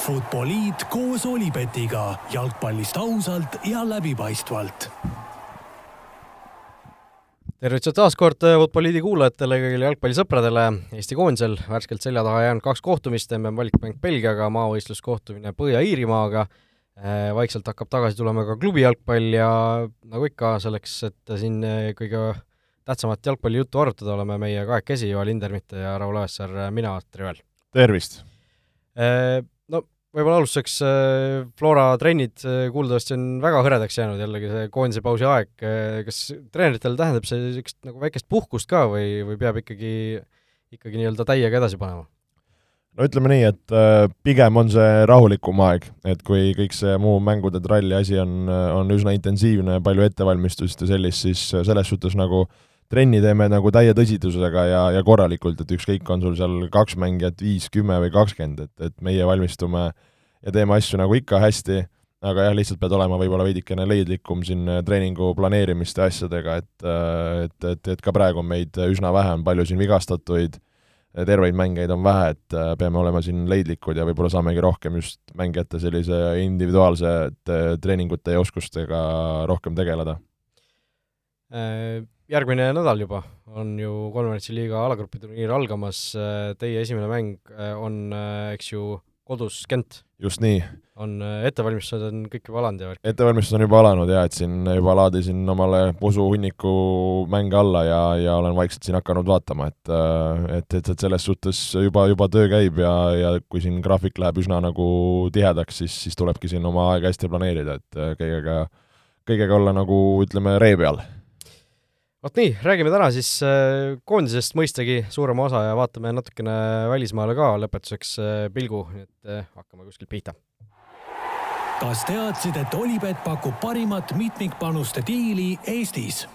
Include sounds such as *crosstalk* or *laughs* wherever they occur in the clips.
Futboliit koos Olipetiga jalgpallist ausalt ja läbipaistvalt. tervitused taas kord Futboliidi kuulajatele, kõigile jalgpallisõpradele. Eesti koondisel värskelt selja taha jäänud kaks kohtumist, MM valikmäng Belgiaga, maavõistluskohtumine Põhja-Iirimaaga. vaikselt hakkab tagasi tulema ka klubi jalgpall ja nagu ikka, selleks, et siin kõige tähtsamat jalgpallijuttu arutada, oleme meie kahekesi, Joel Hindermitte ja Raul Õessar, mina, Trivel. tervist! No võib-olla alustuseks Flora trennid kuuldavasti on väga hõredaks jäänud jällegi see koondise pausi aeg, kas treeneritel tähendab see niisugust nagu väikest puhkust ka või, või peab ikkagi, ikkagi nii-öelda täiega edasi panema? no ütleme nii, et pigem on see rahulikum aeg, et kui kõik see muu mängude tralli asi on, on üsna intensiivne, palju ettevalmistust ja sellist, siis selles suhtes nagu trenni teeme nagu täie tõsidusega ja, ja korralikult, et ükskõik, on sul seal kaks mängijat, viis, kümme või kakskümmend, et, et meie valmistume ja teeme asju nagu ikka hästi, aga jah, lihtsalt pead olema võib-olla veidikene leidlikum siin treeningu planeerimiste asjadega, et et, et, et ka praegu on meid üsna vähe, on palju siin vigastatuid, terveid mängijaid on vähe, et peame olema siin leidlikud ja võib-olla saamegi rohkem just mängijate sellise individuaalsete treeningute ja oskustega rohkem tegeleda järgmine nädal juba on ju konverentsi liiga alagrupiturniir algamas, teie esimene mäng on, eks ju, kodus Gent. just nii. on ettevalmistused on kõik juba alanud ja värk? ettevalmistused on juba alanud jaa, et siin juba laadisin omale usuhunniku mänge alla ja, ja olen vaikselt siin hakanud vaatama, et et, et, et selles suhtes juba, juba töö käib ja, ja kui siin graafik läheb üsna nagu tihedaks, siis, siis tulebki siin oma aega hästi planeerida, et kõigega, kõigega olla nagu ütleme, ree peal vot nii, räägime täna siis koondisest mõistagi suurema osa ja vaatame natukene välismaale ka lõpetuseks pilgu, nii et hakkame kuskilt pihta. kas teadsid, et Olipet pakub parimat mitmikpanuste diili Eestis?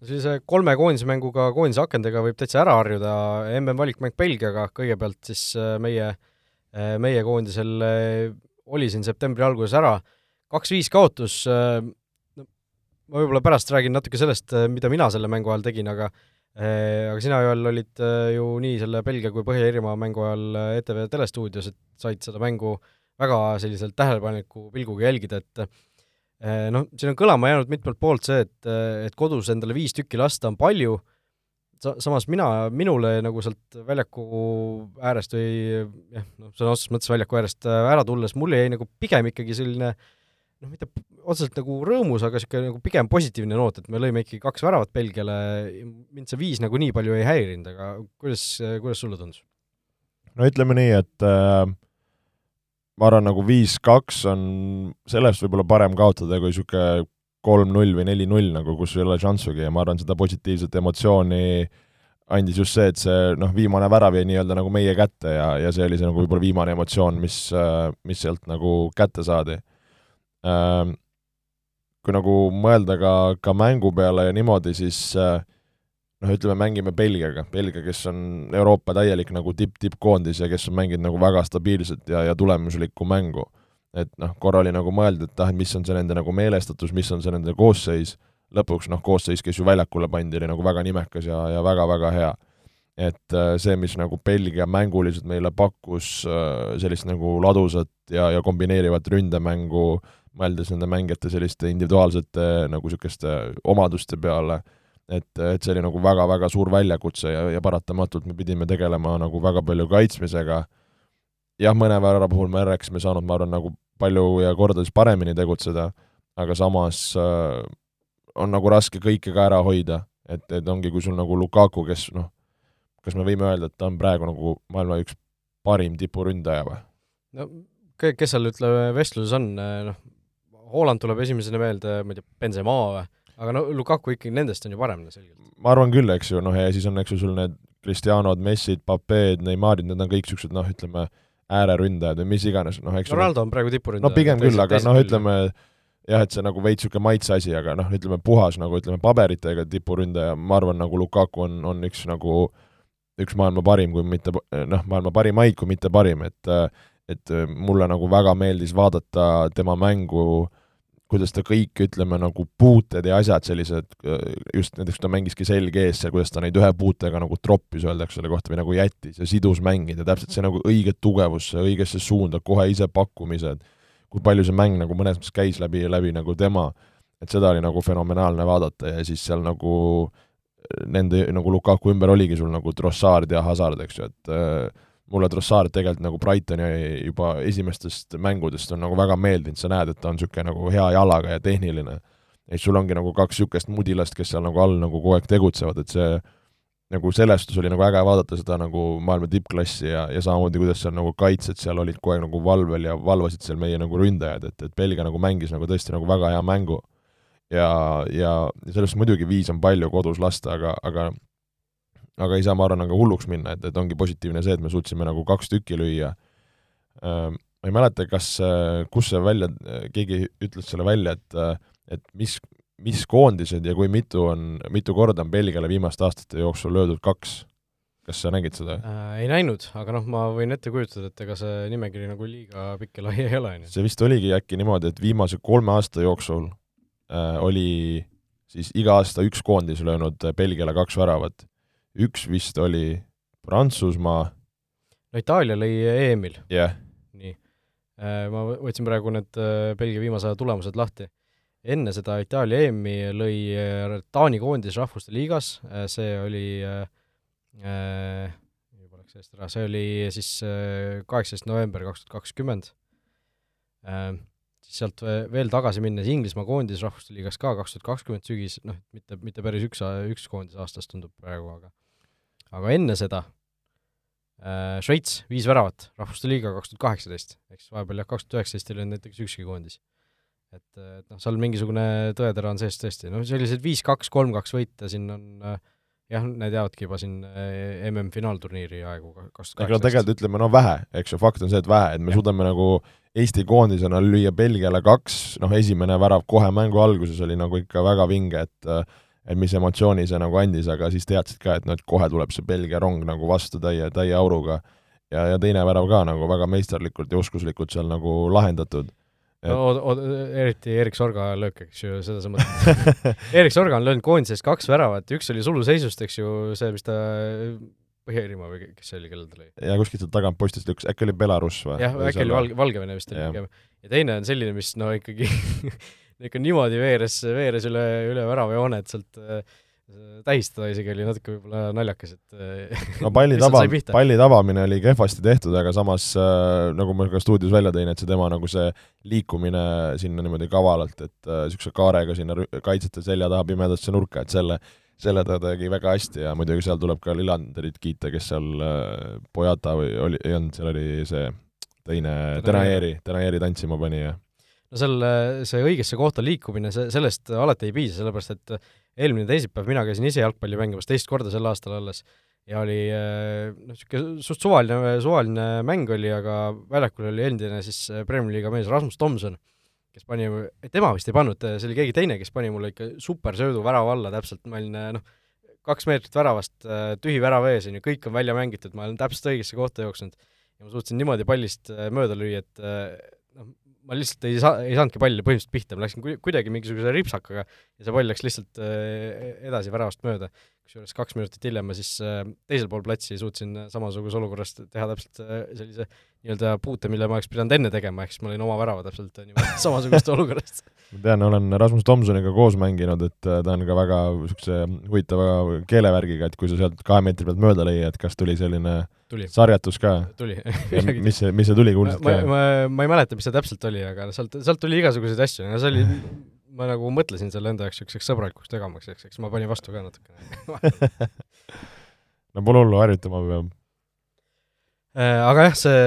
sellise kolme koondismänguga koondise akendega võib täitsa ära harjuda, MM valikmäng Belgiaga kõigepealt siis meie, meie koondisel oli siin septembri alguses ära, kaks-viis kaotus, ma võib-olla pärast räägin natuke sellest, mida mina selle mängu ajal tegin, aga aga sina, Joel, olid ju nii selle Belgia kui Põhja-Iirimaa mängu ajal ETV telestuudios, et said seda mängu väga selliselt tähelepaneliku pilguga jälgida, et noh, siin on kõlama jäänud mitmelt poolt see, et, et kodus endale viis tükki lasta on palju, sa-, samas mina, minule nagu sealt väljaku äärest või jah, noh, sõna otseses mõttes väljaku äärest ära tulles, mulle jäi nagu pigem ikkagi selline äh, noh, mitte otseselt nagu rõõmus, aga niisugune nagu pigem positiivne noot, et me lõime ikkagi kaks väravat Belgiale, mind see viis nagu nii palju ei häirinud, aga kuidas, kuidas sulle tundus? no ütleme nii, et äh, ma arvan, nagu viis-kaks on sellest võib-olla parem kaotada kui niisugune kolm-null või neli-null nagu, kus ei ole šanssugi ja ma arvan, seda positiivset emotsiooni andis just see, et see noh, viimane värav jäi nii-öelda nagu meie kätte ja, ja see oli see nagu võib-olla viimane emotsioon, mis, mis sealt nagu kätte saadi Äh, kui nagu mõelda ka, ka mängu peale ja niimoodi, siis äh, noh, ütleme, mängime Belgiaga, Belgia, kes on Euroopa täielik nagu tipp-tippkoondis ja kes on mänginud nagu väga stabiilset ja, ja tulemuslikku mängu. et noh, korra oli nagu mõelda, et ah, et mis on see nende nagu meelestatus, mis on see nende koosseis, lõpuks noh, koosseis, kes ju väljakule pandi, oli nagu väga nimekas ja, ja väga-väga hea. et äh, see, mis nagu Belgia mänguliselt meile pakkus, sellist nagu ladusat ja, ja kombineerivat ründemängu äh, mõeldes nende mängijate selliste individuaalsete nagu niisuguste omaduste peale, et, et see oli nagu väga-väga suur väljakutse ja, ja paratamatult me pidime tegelema nagu väga palju kaitsmisega, jah, mõne värava puhul me rääkisime saanud, ma arvan, nagu palju ja kordades paremini tegutseda, aga samas äh, on nagu raske kõike ka ära hoida, et, et ongi, kui sul nagu Lukaku, kes noh, kas me võime öelda, et ta on praegu nagu maailma üks parim tipuründaja või? no kes seal, ütleme, vestluses on, noh, Haaland tuleb esimesena meelde, ma ei tea, Benzema või, aga no Lukaku ikkagi nendest on ju parem selgelt. ma arvan küll, eks ju, noh ja siis on, eks ju, sul need Cristianod, Messid, Papeed, Neymarid, need on kõik niisugused noh, ütleme, ääreründajad või mis iganes, noh eks Ronaldo on praegu tipuründaja. no pigem küll, aga noh, ütleme jah, et see nagu veits niisugune maitse asi, aga noh, ütleme puhas nagu ütleme paberitega tipuründaja, ma arvan, nagu Lukaku on, on üks nagu üks maailma parim, kui mitte noh, maailma parimaid, kui mitte parim, et et mulle nagu väga meeldis vaadata tema mängu äh, kuidas ta kõik, ütleme, nagu puuted ja asjad sellised, just näiteks kui ta mängiski selge ees seal, kuidas ta neid ühe puutega nagu troppis, öeldakse selle kohta, või nagu jättis ja sidus mängid ja täpselt see nagu õige tugevusse, õigesse suunda, kohe ise pakkumised, kui palju see mäng nagu mõnes mõttes käis läbi, läbi nagu tema, et seda oli nagu fenomenaalne vaadata ja siis seal nagu nende nagu Lukaku ümber oligi sul nagu Trossard ja Hazard, eks ju, et äh, mulle Trossard tegelikult nagu Brightoni juba esimestest mängudest on nagu väga meeldinud, sa näed, et ta on niisugune nagu hea jalaga ja tehniline. et sul ongi nagu kaks niisugust mudilast, kes seal nagu all nagu kogu aeg tegutsevad, et see nagu sellest oli nagu äge vaadata seda nagu maailma tippklassi ja, ja samamoodi, kuidas seal nagu kaitsjad seal olid kogu aeg nagu valvel ja valvasid seal meie nagu ründajad, et, et Belgia nagu mängis nagu tõesti nagu väga hea mängu. ja, ja, ja sellest muidugi viis on palju kodus lasta, aga, aga aga ei saa, ma arvan, nagu hulluks minna, et, et ongi positiivne see, et me suutsime nagu kaks tükki lüüa. Ma ei mäleta, kas, kus see välja, keegi ütles selle välja, et, et mis, mis koondised ja kui mitu on, mitu korda on Belgiale viimaste aastate jooksul löödud kaks? kas sa nägid seda äh,? Ei näinud, aga noh, ma võin ette kujutada, et ega see nimekiri nagu liiga pikk ja lai ei ole, on ju. see vist oligi äkki niimoodi, et viimase kolme aasta jooksul äh, oli siis iga aasta üks koondis löönud Belgiale kaks väravat üks vist oli Prantsusmaa. no Itaalia lõi EM-il. jah yeah.. nii. Äh, ma võtsin praegu need äh, Belgia viimase aja tulemused lahti. enne seda Itaalia EM-i lõi äh, Taani koondis Rahvuste Liigas, see oli juba läks eest ära, see oli siis kaheksateist november kaks tuhat kakskümmend sealt veel tagasi minnes Inglismaa koondis Rahvuste Liigas ka kaks tuhat kakskümmend sügis, noh, mitte, mitte päris üks, üks koondis aastas tundub praegu, aga aga enne seda äh, Šveits, viis väravat, Rahvuste Liiga kaks tuhat kaheksateist, siis vahepeal jah, kaks tuhat üheksateist ei löönud näiteks ükski koondis. et, et noh, seal mingisugune tõetera on sees tõesti, noh sellised viis-kaks, kolm-kaks võite siin on äh, jah, need jäävadki juba siin äh, MM-finaalturniiri aegu kaks tuhat kaheksateist. tegelikult ütleme, no vähe, eks ju, fakt on see, et vähe, et me ja. suudame nagu Eesti koondisena lüüa Belgiale kaks, noh esimene värav kohe mängu alguses oli nagu ikka väga vinge, et et mis emotsiooni see nagu andis, aga siis teadsid ka, et noh, et kohe tuleb see Belgia rong nagu vastu täie, täie auruga. ja, ja teine värav ka nagu väga meisterlikult ja oskuslikult seal nagu lahendatud et... no eriti Erik Sorga löök, eks ju, seda sa mõtled *laughs* Erik Sorga on löönud koondises kaks väravat, üks oli suluseisust, eks ju, see, mis ta Põhja-Iirimaa või kes see oli, kellel ta lõi? ja kuskilt sealt tagant postist lükkas, äkki oli Belarus või? jah, äkki oli Valge, Valgevene vist oli pigem. ja teine on selline, mis no ikkagi *laughs* ikka niimoodi veeres, veeres üle, üle väravajoone, et sealt äh, tähistada isegi oli natuke võib-olla naljakas, et äh, no palli *laughs* taba, palli tabamine oli kehvasti tehtud, aga samas äh, nagu ma ka stuudios välja tõin, et see tema nagu see liikumine sinna niimoodi kavalalt, et niisuguse kaarega sinna kaitsjate selja taha pimedasse nurka, et selle, selle ta tegi väga hästi ja muidugi seal tuleb ka Lillanderit kiita, kes seal Pojata või oli, ei olnud, seal oli see teine Denaeri, Denaeri tantsima pani ja no seal see õigesse kohta liikumine, see, sellest alati ei piisa, sellepärast et eelmine teisipäev mina käisin ise jalgpalli mängimas teist korda sel aastal alles ja oli noh, niisugune suht suvaline, suvaline mäng oli, aga väljakul oli endine siis Premier League'i mees Rasmus Tomson, kes pani, tema vist ei pannud, see oli keegi teine, kes pani mulle ikka supersöödu värava alla täpselt, ma olin noh, kaks meetrit väravast, tühi värav ees, on ju, kõik on välja mängitud, ma olen täpselt õigesse kohta jooksnud ja ma suutsin niimoodi pallist mööda lüüa, et noh, ma lihtsalt ei saa, ei saanudki palli põhimõtteliselt pihta, ma läksin kuidagi mingisuguse ripsakaga ja see pall läks lihtsalt äh, edasi väravast mööda. Kusjuures kaks minutit hiljem ma siis äh, teisel pool platsi suutsin samasuguses olukorras teha täpselt äh, sellise nii-öelda puute, mille ma oleks pidanud enne tegema, ehk siis ma olin oma värava täpselt niimoodi *laughs* samasugusest *laughs* olukorrast. ma tean, olen Rasmus Tomsoniga koos mänginud, et ta on ka väga niisuguse huvitava keelevärgiga, et kui sa sealt kahe meetri pealt mööda lõi, et kas tuli selline tuli. sarjatus ka? tuli *laughs* mis see, mis see tuli, kuulsid ka? ma, ma ei mäleta, mis see täpselt oli, aga sealt, sealt tuli igasuguseid asju ja see oli, ma nagu mõtlesin selle enda jaoks niisuguseks sõbralikuks tegemaks, eks, eks ma panin vastu ka natukene *laughs* no pole hullu, harjutama peab. Äh, aga jah, see,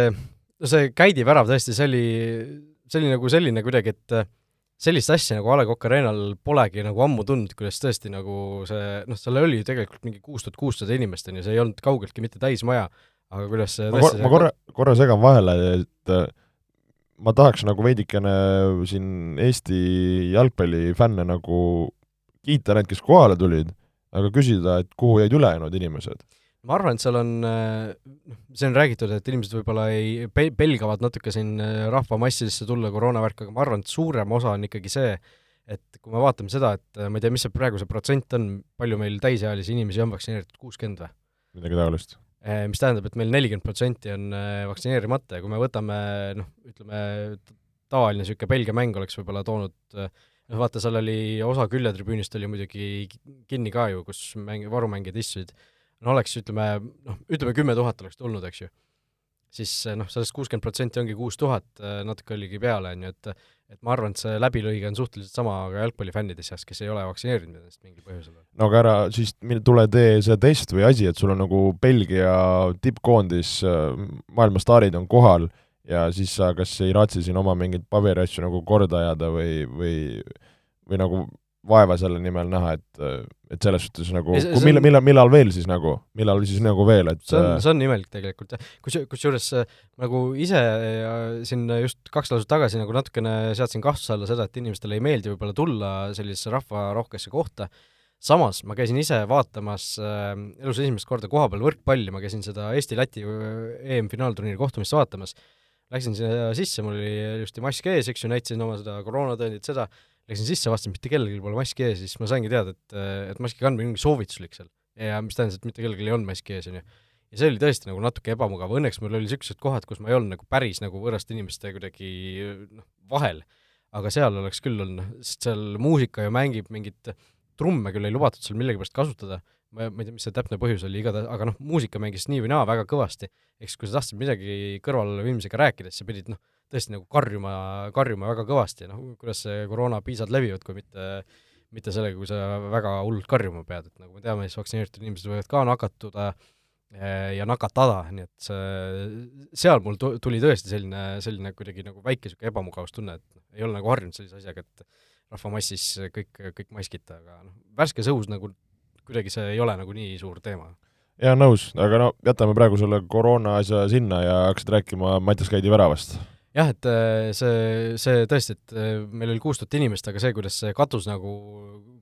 see Käidi värav tõesti, see oli, see oli nagu selline kuidagi, et äh, sellist asja nagu A Le Coq Arena'l polegi nagu ammu tundnud, kuidas tõesti nagu see, noh, seal oli ju tegelikult mingi kuus tuhat kuussada inimest, on ju, see ei olnud kaugeltki mitte täismaja, aga kuidas see ma, kor ma korra, korra segan vahele, et äh, ma tahaks nagu veidikene siin Eesti jalgpallifänne nagu kiita need, kes kohale tulid, aga küsida, et kuhu jäid ülejäänud inimesed? ma arvan, et seal on, noh, see on räägitud, et inimesed võib-olla ei, pelgavad natuke siin rahvamassidesse tulla, koroonavärk, aga ma arvan, et suurem osa on ikkagi see, et kui me vaatame seda, et ma ei tea, mis see praegu see protsent on, palju meil täisealisi inimesi on vaktsineeritud, kuuskümmend või? midagi taolist. Mis tähendab, et meil nelikümmend protsenti on vaktsineerimata ja kui me võtame noh, ütleme tavaline niisugune Belgia mäng oleks võib-olla toonud noh, vaata, seal oli osa küljetribüünist oli muidugi kinni ka ju, kus mäng, varumängijad istusid, no oleks, ütleme, noh, ütleme kümme tuhat oleks tulnud, eks ju, siis noh, sellest kuuskümmend protsenti ongi kuus tuhat, natuke oligi peale, on ju, et et ma arvan, et see läbilõige on suhteliselt sama ka jalgpallifännide seas, kes ei ole vaktsineerinud ennast mingil põhjusel. no aga ära siis tule tee see test või asi, et sul on nagu Belgia tippkoondis, maailma staarid on kohal ja siis sa kas ei raatsi siin oma mingeid paberiasju nagu korda ajada või, või, või nagu vaeva selle nimel näha, et, et selles suhtes nagu, kui millal, millal, veel siis nagu, millal siis nagu veel, et see on, see on imelik tegelikult jah, kus, kusjuures nagu ise siin just kaks lauset tagasi nagu natukene seadsin kahtluse alla seda, et inimestele ei meeldi võib-olla tulla sellisesse rahvarohkesse kohta, samas ma käisin ise vaatamas äh, elus esimest korda kohapeal võrkpalli, ma käisin seda Eesti-Läti EM-finaalturniiri kohtumist vaatamas. Äh,, läksin sinna sisse, mul oli ilusti mask ees, eks ju, näitasin oma seda koroonatõendit, seda, läksin sisse, vaatasin, mitte kellelgi pole maski ees, siis ma saingi teada, et, et maski kandmine ongi soovituslik seal. ja mis tähendas, et mitte kellelgi ei olnud maski ees, on ju. ja see oli tõesti nagu natuke ebamugav, õnneks mul oli niisugused kohad, kus ma ei olnud nagu päris nagu võõraste inimeste kuidagi noh, vahel, aga seal oleks küll olnud, sest seal muusika ju mängib mingit trumme küll ei lubatud seal millegipärast kasutada, ma, ma ei tea, mis see täpne põhjus oli, igatahes, aga noh, muusika mängis nii või naa väga kõvasti, eks kui sa tahtsid midagi kõrvalviimisega rääkida, siis sa pidid noh, tõesti nagu karjuma, karjuma väga kõvasti, noh, kuidas see koroonapiisad levivad, kui mitte mitte sellega, kui sa väga hullult karjuma pead, et nagu me teame, siis vaktsineeritud inimesed võivad ka nakatuda eh, ja nakatada, nii et see, seal mul tuli tõesti selline, selline kuidagi nagu väike niisugune ebamugavustunne, et noh, ei ole nagu harjunud sellise asjaga, et rahvamassis kõik, kõik maskita, aga noh, värskes õhus nagu kuidagi see ei ole nagu nii suur teema. jaa, nõus, aga no jätame praegu selle koroona asja sinna ja hakkasid rääkima Mattias Käidi väravast. Jah, et äh, see, see tõesti, et äh, meil oli kuus tuhat inimest, aga see, kuidas see katus nagu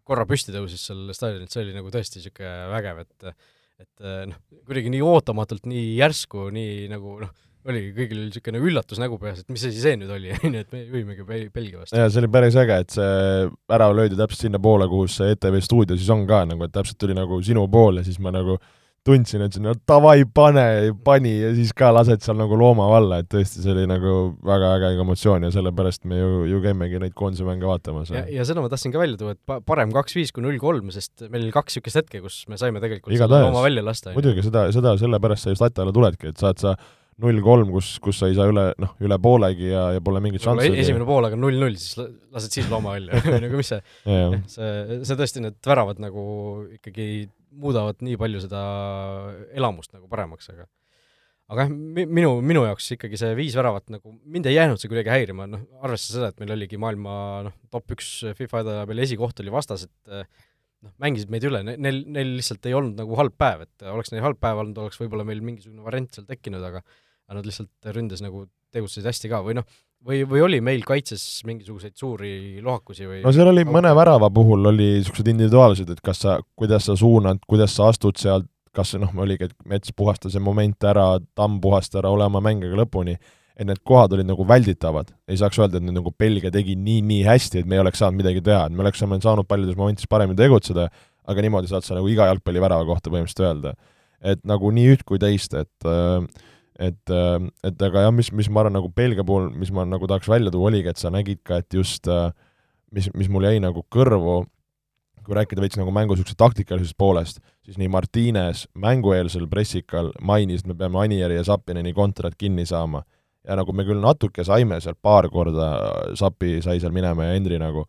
korra püsti tõusis seal staadionil, see oli nagu tõesti niisugune vägev, et et äh, noh, kuidagi nii ootamatult, nii järsku, nii nagu noh, oligi, kõigil oli niisugune üllatusnägu peas, et mis asi see nüüd oli, *laughs* on ju, et me juhimegi Belgia vastu. jaa, see oli päris äge, et see ära löödi täpselt sinnapoole, kuhu see ETV stuudio siis on ka nagu, et täpselt tuli nagu sinu poole, siis ma nagu tundsin, et no davai, pane, pani ja siis ka lased seal nagu looma valla, et tõesti, see oli nagu väga äge emotsioon ja sellepärast me ju, ju käimegi neid koondise mänge vaatamas. ja, ja seda ma tahtsin ka välja tuua, et parem kaks-viis kui null-kolm, sest meil oli kaks niisugust hetke, kus me saime tegelikult Igatahes. looma välja lasta. muidugi, seda, seda, sellepärast sa just lati alla tuledki, et saad sa null kolm, kus, kus sa ei saa üle, noh, üle poolegi ja, ja pole mingit šanssi. esimene pool, aga null-null, siis lased siis looma välja *laughs* nagu mis see see, see tõesti, need väravad nagu ikkagi muudavad nii palju seda elamust nagu paremaks, aga aga jah, minu, minu jaoks ikkagi see viis väravat nagu, mind ei jäänud see kuidagi häirima, noh, arvestades seda, et meil oligi maailma noh, top üks FIFA edetabeli esikoht oli vastas, et noh, mängisid meid üle, neil, neil lihtsalt ei olnud nagu halb päev, et oleks neil halb päev olnud, oleks võib-olla meil mingisugune variant seal tekkinud, aga aga nad lihtsalt ründes nagu tegutsesid hästi ka või noh, või, või oli meil kaitses mingisuguseid suuri lohakusi või no seal oli mõne värava puhul oli niisugused individuaalsed, et kas sa, kuidas sa suunad, kuidas sa astud sealt, kas noh, oligi, et Mets puhastas see moment ära, Tamm puhastas ära, ole oma mängiga lõpuni, et need kohad olid nagu välditavad. ei saaks öelda, et nüüd nagu Belgia tegi nii-nii hästi, et me ei oleks saanud midagi teha, et me oleksime saanud paljudes momentides paremini tegutseda, aga niimoodi saad sa nagu iga jalgpallivärava kohta põhimõtteliselt öelda. et nagu nii üht kui teist, et äh, et, äh, et aga jah, mis, mis ma arvan nagu Belgia puhul, mis ma nagu tahaks välja tuua, oligi, et sa nägid ka, et just äh, mis, mis mul jäi nagu kõrvu, kui rääkida veits nagu mängu niisugusest taktikalisest poolest, siis nii Martines mängueelsel pressikal mainis, et me peame Anieri ja Sapineni kontrat kinni saama. ja nagu me küll natuke saime seal paar korda, Sapi sai seal minema ja Henri nagu,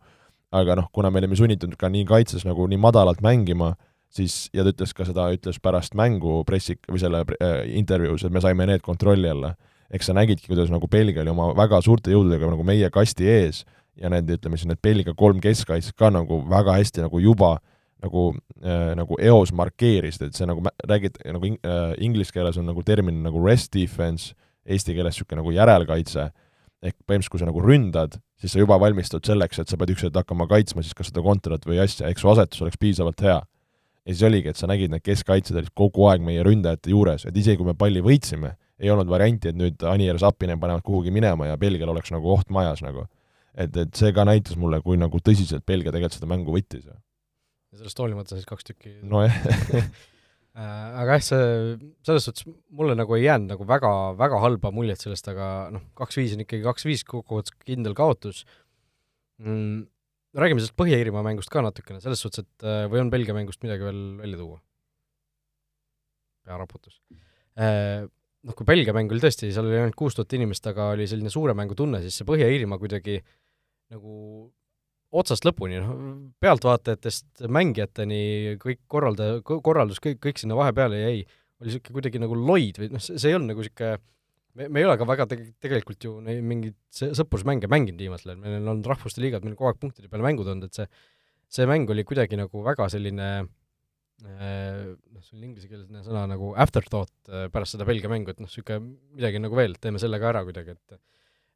aga noh, kuna me olime sunnitud ka nii kaitses nagu nii madalalt mängima, siis, ja ta ütles ka seda, ütles pärast mängu pressik- või selle äh, intervjuus, et me saime need kontrolli alla. eks sa nägidki, kuidas nagu Belgia oli oma väga suurte jõududega nagu meie kasti ees ja need, ütleme siis need Belgia kolm keskkaitset ka nagu väga hästi nagu juba nagu äh,, nagu eos markeerisid, et see nagu räägid, nagu in, äh, inglise keeles on nagu termin nagu rest defense, eesti keeles niisugune nagu järelkaitse, ehk põhimõtteliselt, kui sa nagu ründad, siis sa juba valmistud selleks, et sa pead üks hetk hakkama kaitsma siis kas seda kontrat või asja, ehk su asetus oleks piisavalt hea ja siis oligi, et sa nägid, need keskkaitsjad olid kogu aeg meie ründajate juures, et isegi kui me palli võitsime, ei olnud varianti, et nüüd Anier Zappinen panevad kuhugi minema ja Belgial oleks nagu oht majas nagu. et, et see ka näitas mulle, kui nagu tõsiselt Belgia tegelikult seda mängu võttis. ja sellest hoolimata siis kaks tükki nojah *laughs* Äh, aga jah, see, selles suhtes mulle nagu ei jäänud nagu väga, väga halba muljet sellest, aga noh, kaks-viis on ikkagi kaks-viis, kokkuvõttes kindel kaotus mm,. Räägime sellest Põhja-Iirimaa mängust ka natukene, selles suhtes, et äh, või on Belgia mängust midagi veel välja tuua? pearaputus. Äh, noh, kui Belgia mäng oli tõesti, seal oli ainult kuus tuhat inimest, aga oli selline suure mängu tunne, siis see Põhja-Iirimaa kuidagi nagu otsast lõpuni, noh, pealtvaatajatest mängijateni kõik korraldaja, korraldus, kõik, kõik sinna vahepeale jäi, oli niisugune kuidagi nagu loid või noh, see ei olnud nagu niisugune me, me ei ole ka väga tege-, tegelikult ju neid mingeid sõprusmänge mänginud viimasel ajal, meil on olnud rahvuste liigad, meil on kogu aeg punktide peale mängud olnud, et see see mäng oli kuidagi nagu väga selline noh, see on inglisekeelne sõna nagu afterthought äh, pärast seda Belgia mängu, et noh, niisugune midagi nagu veel, teeme selle ka ära kuidagi, et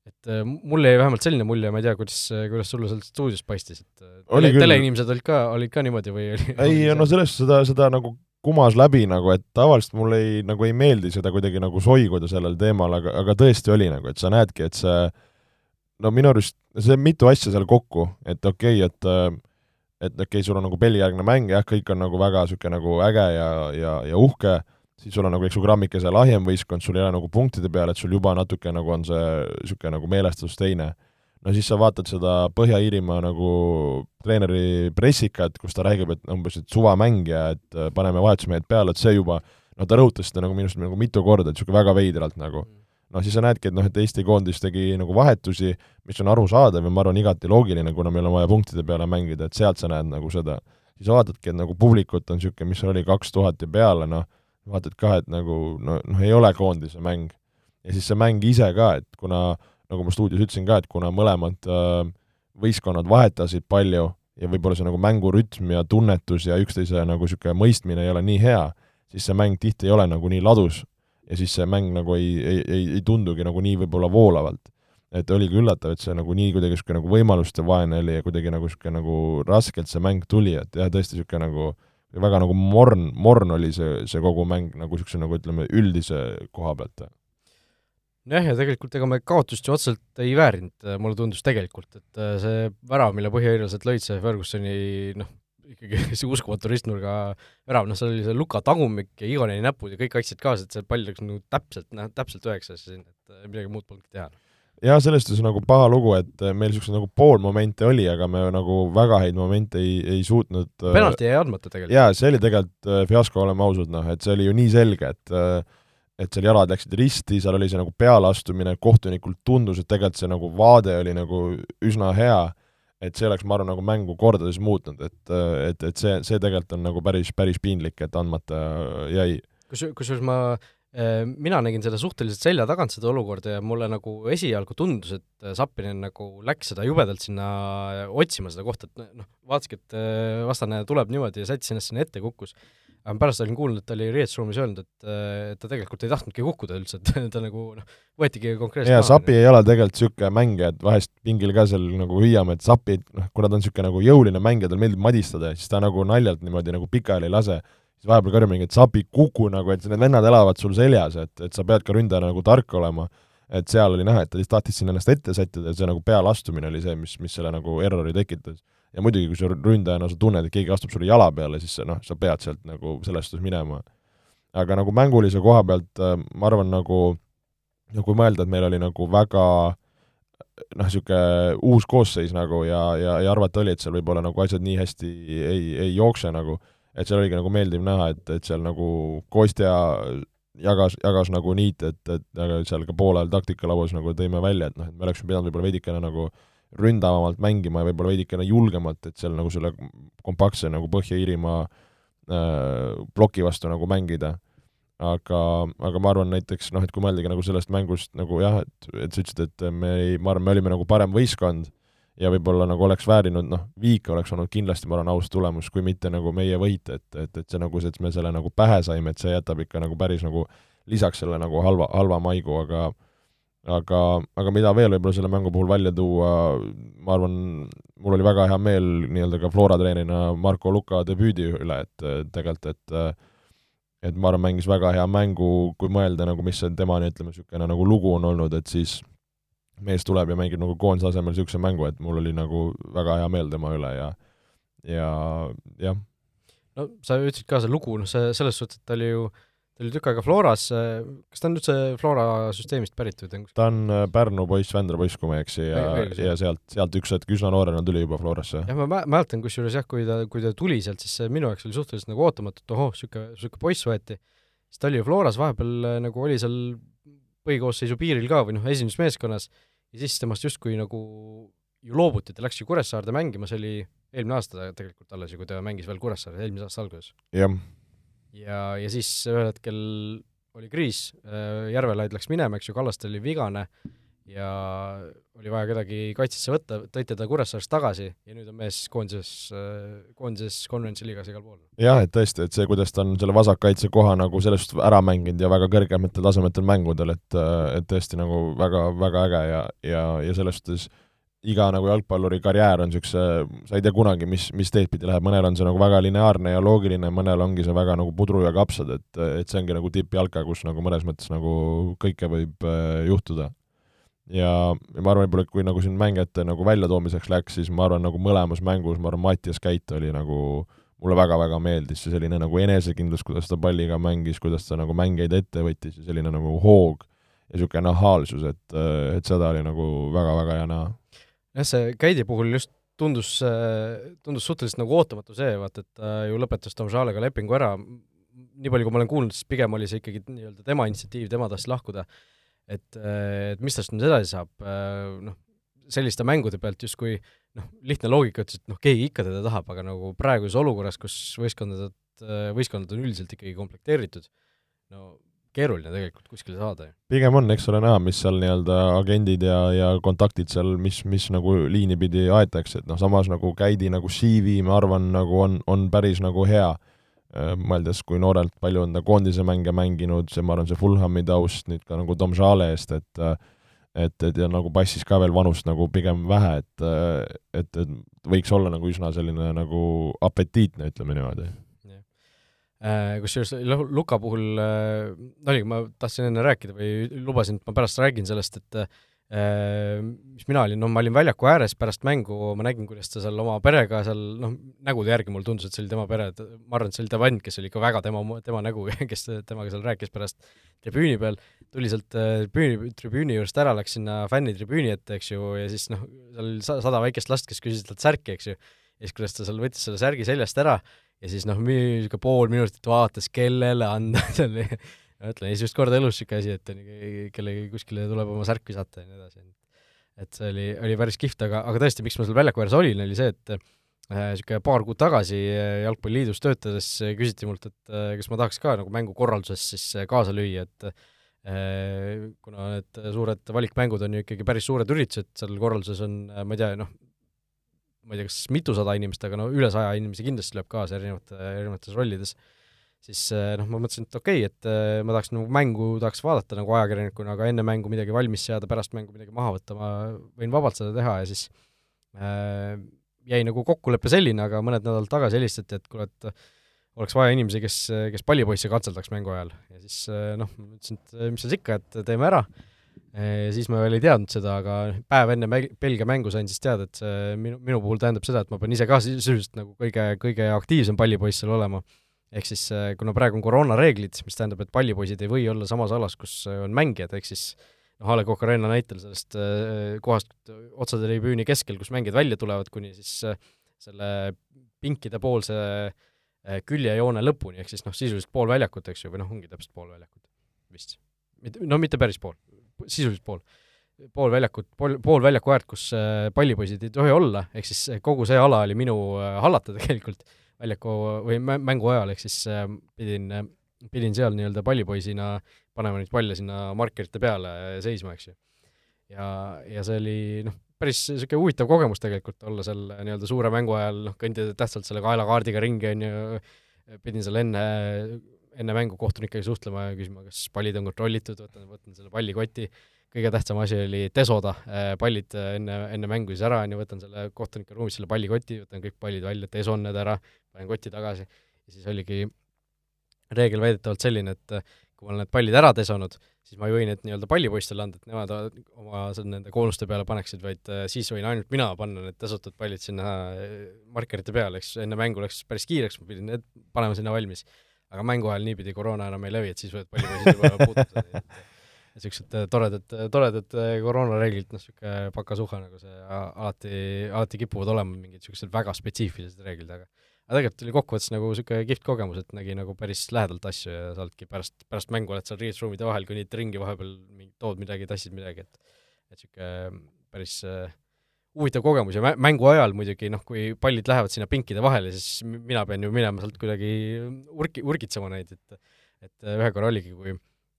et äh, mul jäi vähemalt selline mulje, ma ei tea, kuidas, kuidas sulle sealt stuudios paistis, et äh, tele, teleinimesed olid ka, olid ka niimoodi või oli ei, no sellest seda, seda nagu kumas läbi nagu, et tavaliselt mulle ei, nagu ei meeldi seda kuidagi nagu soiguda sellel teemal, aga, aga tõesti oli nagu, et sa näedki, et see no minu arust, see on mitu asja seal kokku, et okei okay,, et et okei okay,, sul on nagu Belli-järgne mäng, jah, kõik on nagu väga niisugune nagu äge ja, ja, ja uhke, siis sul on nagu, eks ju, grammikese lahjem võistkond, sul ei ole nagu punktide peal, et sul juba natuke nagu on see niisugune nagu meelestus teine. No siis sa vaatad seda Põhja-Iirimaa nagu treeneri pressikat, kus ta räägib, et umbes, et suvamäng ja et äh, paneme vahetusmehed peale, et see juba no ta rõhutas seda nagu minu arust nagu mitu korda, et niisugune väga veidralt nagu. noh, siis sa näedki, et noh, et Eesti koondis tegi nagu vahetusi, mis on arusaadav ja ma arvan, igati loogiline, kuna meil on vaja punktide peale mängida, et sealt sa näed nagu seda. siis vaatadki, et nagu publikut on niisugune, mis oli kaks tuhat ja peale, noh, vaatad kah, et nagu no, noh, ei ole koondise mäng. ja siis see mäng ise ka, et kuna, nagu ma stuudios ütlesin ka, et kuna mõlemad äh, võistkonnad vahetasid palju ja võib-olla see nagu mängurütm ja tunnetus ja üksteise nagu niisugune mõistmine ei ole nii hea, siis see mäng tihti ei ole nagu nii ladus ja siis see mäng nagu ei, ei, ei, ei tundugi nagu nii võib-olla voolavalt. et oligi üllatav, et see nagu nii kuidagi niisugune nagu võimaluste vaene oli ja kuidagi nagu niisugune nagu raskelt see mäng tuli, et jah, tõesti niisugune nagu väga nagu morn, morn oli see, see kogu mäng nagu niisuguse nagu ütleme, üldise koha pealt. Jah, ja tegelikult ega me kaotust ju otseselt ei väärinud, mulle tundus tegelikult, et äh, see värav, mille põhjaiirlased lõid, see Fergusoni noh, ikkagi *laughs* see uskumatu ristnurga värav, noh, seal oli see Luka tagumik ja Igoni näpud ja kõik aitasid kaasa, et see pall läks nagu täpselt, noh, täpselt üheksasse sinna, et äh, midagi muud polnudki teha jah, sellest on nagu paha lugu, et äh, meil niisuguseid nagu poolmomente oli, aga me nagu väga häid momente ei, ei suutnud äh, penalti jäi andmata tegelikult. jaa, see oli tegelikult äh, fiasko, oleme ausad, noh, et see oli ju nii selge, et et seal jalad läksid risti, seal oli see nagu pealeastumine, kohtunikul tundus, et tegelikult see nagu vaade oli nagu üsna hea, et see oleks, ma arvan, nagu mängu kordades muutnud, et, et, et see, see tegelikult on nagu päris, päris piinlik, et andmata jäi. kus, kusjuures ma Äh, mina nägin seda suhteliselt selja tagant, seda olukorda, ja mulle nagu esialgu tundus, et äh, Zappinen nagu läks seda jubedalt sinna otsima, seda kohta, et noh, vaataski, et äh, vastane tuleb niimoodi ja sättis ennast sinna ette, kukkus. aga pärast olin kuulnud, et ta oli riietusruumis öelnud, et, ta tegelikult ei tahtnudki kukkuda üldse, et *laughs* ta nagu noh, võetigi konkreetselt jaa, Sapi ei ole tegelikult niisugune mängija, et vahest pingil ka seal nagu hüüame, et Sapi, noh, kuna ta on niisugune nagu jõuline mängija, talle meeldib madistada, siis ta nagu naljalt niimoodi nagu pikali ei lase siis vahepeal karjub mingi, et sapi kuku nagu, et need vennad elavad sul seljas, et, et sa pead ka ründajana nagu tark olema. et seal oli näha, et ta lihtsalt tahtis sinna ennast ette sättida ja see nagu pealeastumine oli see, mis, mis selle nagu errori tekitas. ja muidugi, kui sa ründajana sa tunned, et keegi astub sulle jala peale, siis noh, sa pead sealt nagu selles suhtes minema. aga nagu mängulise koha pealt äh, ma arvan, nagu no kui mõelda, et meil oli nagu väga noh, niisugune uus koosseis nagu ja, ja, ja arvata oli, et seal võib-olla nagu asjad nii hästi ei, ei jookse nagu et seal oligi nagu meeldiv näha, et, et seal nagu Kostja jagas, jagas nagu niit, et, et aga seal ka poolel taktikalauas nagu tõime välja, et noh, et me oleksime pidanud võib-olla veidikene nagu ründavamalt mängima ja võib-olla veidikene julgemalt, et seal nagu selle kompaktse nagu Põhja-Iirimaa äh, ploki vastu nagu mängida. aga, aga ma arvan näiteks noh, et kui mõeldagi nagu sellest mängust nagu jah, et, et sa ütlesid, et me ei, ma arvan, me olime nagu parem võistkond ja võib-olla nagu oleks väärinud, noh, viik oleks olnud kindlasti, ma arvan, aus tulemus, kui mitte nagu meie võit, et, et, et see nagu see, et me selle nagu pähe saime, et see jätab ikka nagu päris nagu lisaks selle nagu halva, halva maigu, aga aga, aga mida veel võib-olla selle mängu puhul välja tuua, ma arvan, mul oli väga hea meel nii-öelda ka Flora treenerina Marko Luka debüüdi üle, et tegelikult, et et ma arvan, mängis väga hea mängu, kui mõelda nagu, mis see tema, ütleme, niisugune nagu lugu on olnud, et siis mees tuleb ja mängib nagu koondise asemel niisuguse mängu, et mul oli nagu väga hea meel tema üle ja ja jah. no sa ütlesid ka, see lugu, noh see selles suhtes, et ta oli ju ta oli tükk aega Floras, kas ta on üldse Flora süsteemist pärit või ta on ta on äh, Pärnu poiss, Vändra poiss, kui ma ei eksi, ja, ja sealt, sealt üks hetk üsna noorena tuli juba Florasse. jah, ma mäletan kusjuures jah, kui ta, kui ta tuli sealt, siis minu jaoks oli suhteliselt nagu ootamatu, et ohoh, niisugune, niisugune poiss võeti, siis ta oli ju Floras vahepeal äh, nagu oli seal põhikoosseisu piiril ka või noh, esindusmeeskonnas, ja siis temast justkui nagu ju loobuti, ta läks ju Kuressaarde mängima, see oli eelmine aasta tegelikult alles ju, kui ta mängis veel Kuressaares, eelmise aasta alguses. jah. Ja, ja siis ühel hetkel oli kriis, Järvelaid läks minema, eks ju, Kallaste oli vigane ja oli vaja kedagi kaitsesse võtta, tõite ta Kuressaarest tagasi ja nüüd on mees koondises, äh, koondises konverentsi liigas igal pool. jah, et tõesti, et see, kuidas ta on selle vasakkaitse koha nagu sellest ära mänginud ja väga kõrgematel tasemetel mängudel, et, et tõesti nagu väga, väga äge ja, ja, ja selles suhtes iga nagu jalgpalluri karjäär on niisuguse, sa ei tea kunagi, mis, mis teed pidi läheb, mõnel on see nagu väga lineaarne ja loogiline, mõnel ongi see väga nagu pudru ja kapsad, et, et see ongi nagu tippjalka, kus nagu mõnes mõttes nagu kõike võib äh, juhtuda. Ja, ja ma arvan, võib-olla kui nagu siin mängijate nagu väljatoomiseks läks, siis ma arvan, nagu mõlemas mängus, ma arvan, Mattias Käit oli nagu mulle väga-väga meeldis see selline nagu enesekindlus, kuidas ta palliga mängis, kuidas ta nagu mängijaid ette võttis ja selline nagu hoog ja niisugune nahaalsus, et, et seda oli nagu väga-väga hea näha jah, see Käidi puhul just tundus, tundus suhteliselt nagu ootamatu see, vaata, et ta ju lõpetas Tom Žalega lepingu ära, nii palju, kui ma olen kuulnud, siis pigem oli see ikkagi nii-öelda tema initsiatiiv, tema tahtis lahkuda. Et, et mis tast nüüd edasi saab, noh, selliste mängude pealt justkui noh, lihtne loogika ütles, et noh, keegi ikka teda tahab, aga nagu praeguses olukorras, kus võistkondaded, võistkonnad on üldiselt ikkagi komplekteeritud, no keeruline tegelikult kuskile saada ju. pigem on, eks ole, näha, mis seal nii-öelda agendid ja, ja kontaktid seal, mis, mis nagu liini pidi aetakse, et noh, samas nagu Käidi nagu CV, ma arvan, nagu on, on päris nagu hea, äh, mõeldes, kui noorelt palju on ta koondise mänge mänginud, see, ma arvan, see Fulhami taust, nüüd ka nagu Tom Žale eest, et et, et ja nagu passis ka veel vanust nagu pigem vähe, et et, et võiks olla nagu üsna selline nagu apetiitne, ütleme niimoodi. Äh, kusjuures Luka puhul äh, oligi, ma tahtsin enne rääkida või lubasin, et ma pärast räägin sellest, et äh, mis mina olin, no ma olin väljaku ääres pärast mängu, ma nägin, kuidas ta seal oma perega seal noh, nägude järgi mulle tundus, et see oli tema pere, ma arvan, et see oli ta vend, kes oli ikka väga tema, tema nägu, *laughs* kes temaga seal rääkis pärast tribüüni peal, tuli sealt tribüüni, tribüüni juurest ära, läks sinna fännitribüüni ette, eks ju, ja siis noh, seal sada väikest last, kes küsisid talt särki, eks ju, ja siis kuidas ta seal võttis selle särgi seljast ära ja siis noh, niisugune pool minutit vaatas, kellele anda *laughs* selle ma ütlen, esimest korda elus niisugune asi, et kellegi kuskile tuleb oma särk visata ja nii edasi. et see oli, oli päris kihvt, aga, aga tõesti, miks ma seal väljaku ääres olin, oli see, et niisugune äh, paar kuud tagasi äh, Jalgpalliliidus töötades küsiti mult, et äh, kas ma tahaks ka nagu mängukorralduses siis kaasa lüüa, et kuna need suured valikmängud on ju ikkagi päris suured üritused, seal korralduses on, ma ei tea, noh, ma ei tea, kas mitusada inimest, aga no üle saja inimese kindlasti tuleb kaasa erinevate, erinevates rollides, siis eh, noh, ma mõtlesin, et okei okay,, et eh, ma tahaks nagu mängu, tahaks vaadata nagu ajakirjanikuna, aga enne mängu midagi valmis seada, pärast mängu midagi maha võtta, ma võin vabalt seda teha ja siis äh, jäi nagu kokkulepe selline, aga mõned nädalad tagasi helistati, et kuule, et oleks vaja inimesi, kes, kes pallipoisse katseldaks mängu ajal ja siis noh, ma ütlesin, et mis seal ikka, et teeme ära ja siis ma veel ei teadnud seda, aga päev enne Belgia mängu sain siis teada, et see minu, minu puhul tähendab seda, et ma pean ise ka sisuliselt nagu kõige, kõige aktiivsem pallipoiss seal olema. Ehk siis kuna praegu on koroonareeglid, mis tähendab, et pallipoisid ei või olla samas alas, kus on mängijad, ehk siis noh, A Le Coq Arena näitel sellest kohast otsade tribüüni keskel, kus mängijad välja tulevad, kuni siis selle pinkide poolse küljejoone lõpuni, ehk siis noh, sisuliselt pool väljakut, eks ju, või noh, ongi täpselt pool väljakut vist. mitte, no mitte päris pool sisuliselt pool, pool väljakut, pool, pool väljaku äärt, kus äh, pallipoisid ei tohi olla, ehk siis äh, kogu see ala oli minu äh, hallata tegelikult väljaku või mängu ajal, ehk siis pidin, pidin seal nii-öelda pallipoisina panema neid palle sinna markerite peale seisma, eks ju. ja, ja see oli noh, päris niisugune huvitav kogemus tegelikult, olla seal nii-öelda suure mängu ajal, noh, kõndida tähtsalt selle kaelakaardiga ringi, on ju, pidin seal enne enne mängu kohtun ikkagi suhtlema ja küsima, kas pallid on kontrollitud, võtan, võtan selle pallikoti, kõige tähtsam asi oli desoda pallid enne, enne mängu siis ära, on ju, võtan selle kohtunike ruumis selle pallikoti, võtan kõik pallid välja, deson need ära, panen kotti tagasi. Ja siis oligi reegel väidetavalt selline, et kui ma olen need pallid ära desonud, siis ma ei või need nii-öelda pallipoistele anda, et nemad oma nende koonuste peale paneksid, vaid äh, siis võin ainult mina panna need desotud pallid sinna äh, markerite peale, eks enne mängu läks päris kiireks, ma pidin need panema sinna valmis. aga mängu ajal niipidi koroona enam ei levi, et siis võivad pallipoisid juba *laughs* puutuda, niisugused äh, toredad, toredad koroonareeglid, noh, niisugune pakasuha, nagu see alati, alati kipuvad olema mingid niisugused väga spetsiifilised reeglid, aga aga tegelikult oli kokkuvõttes nagu niisugune kihvt kogemus, et nägi nagu päris lähedalt asju ja sa oledki pärast, pärast mängu oled seal riietusruumide vahel, kõnnid ringi vahepeal, tood midagi, tassid midagi, et et niisugune päris äh, huvitav kogemus. Ja mängu ajal muidugi noh, kui pallid lähevad sinna pinkide vahele, siis mina pean ju minema sealt kuidagi urki, urgitsema neid, et et ühe korra oligi, kui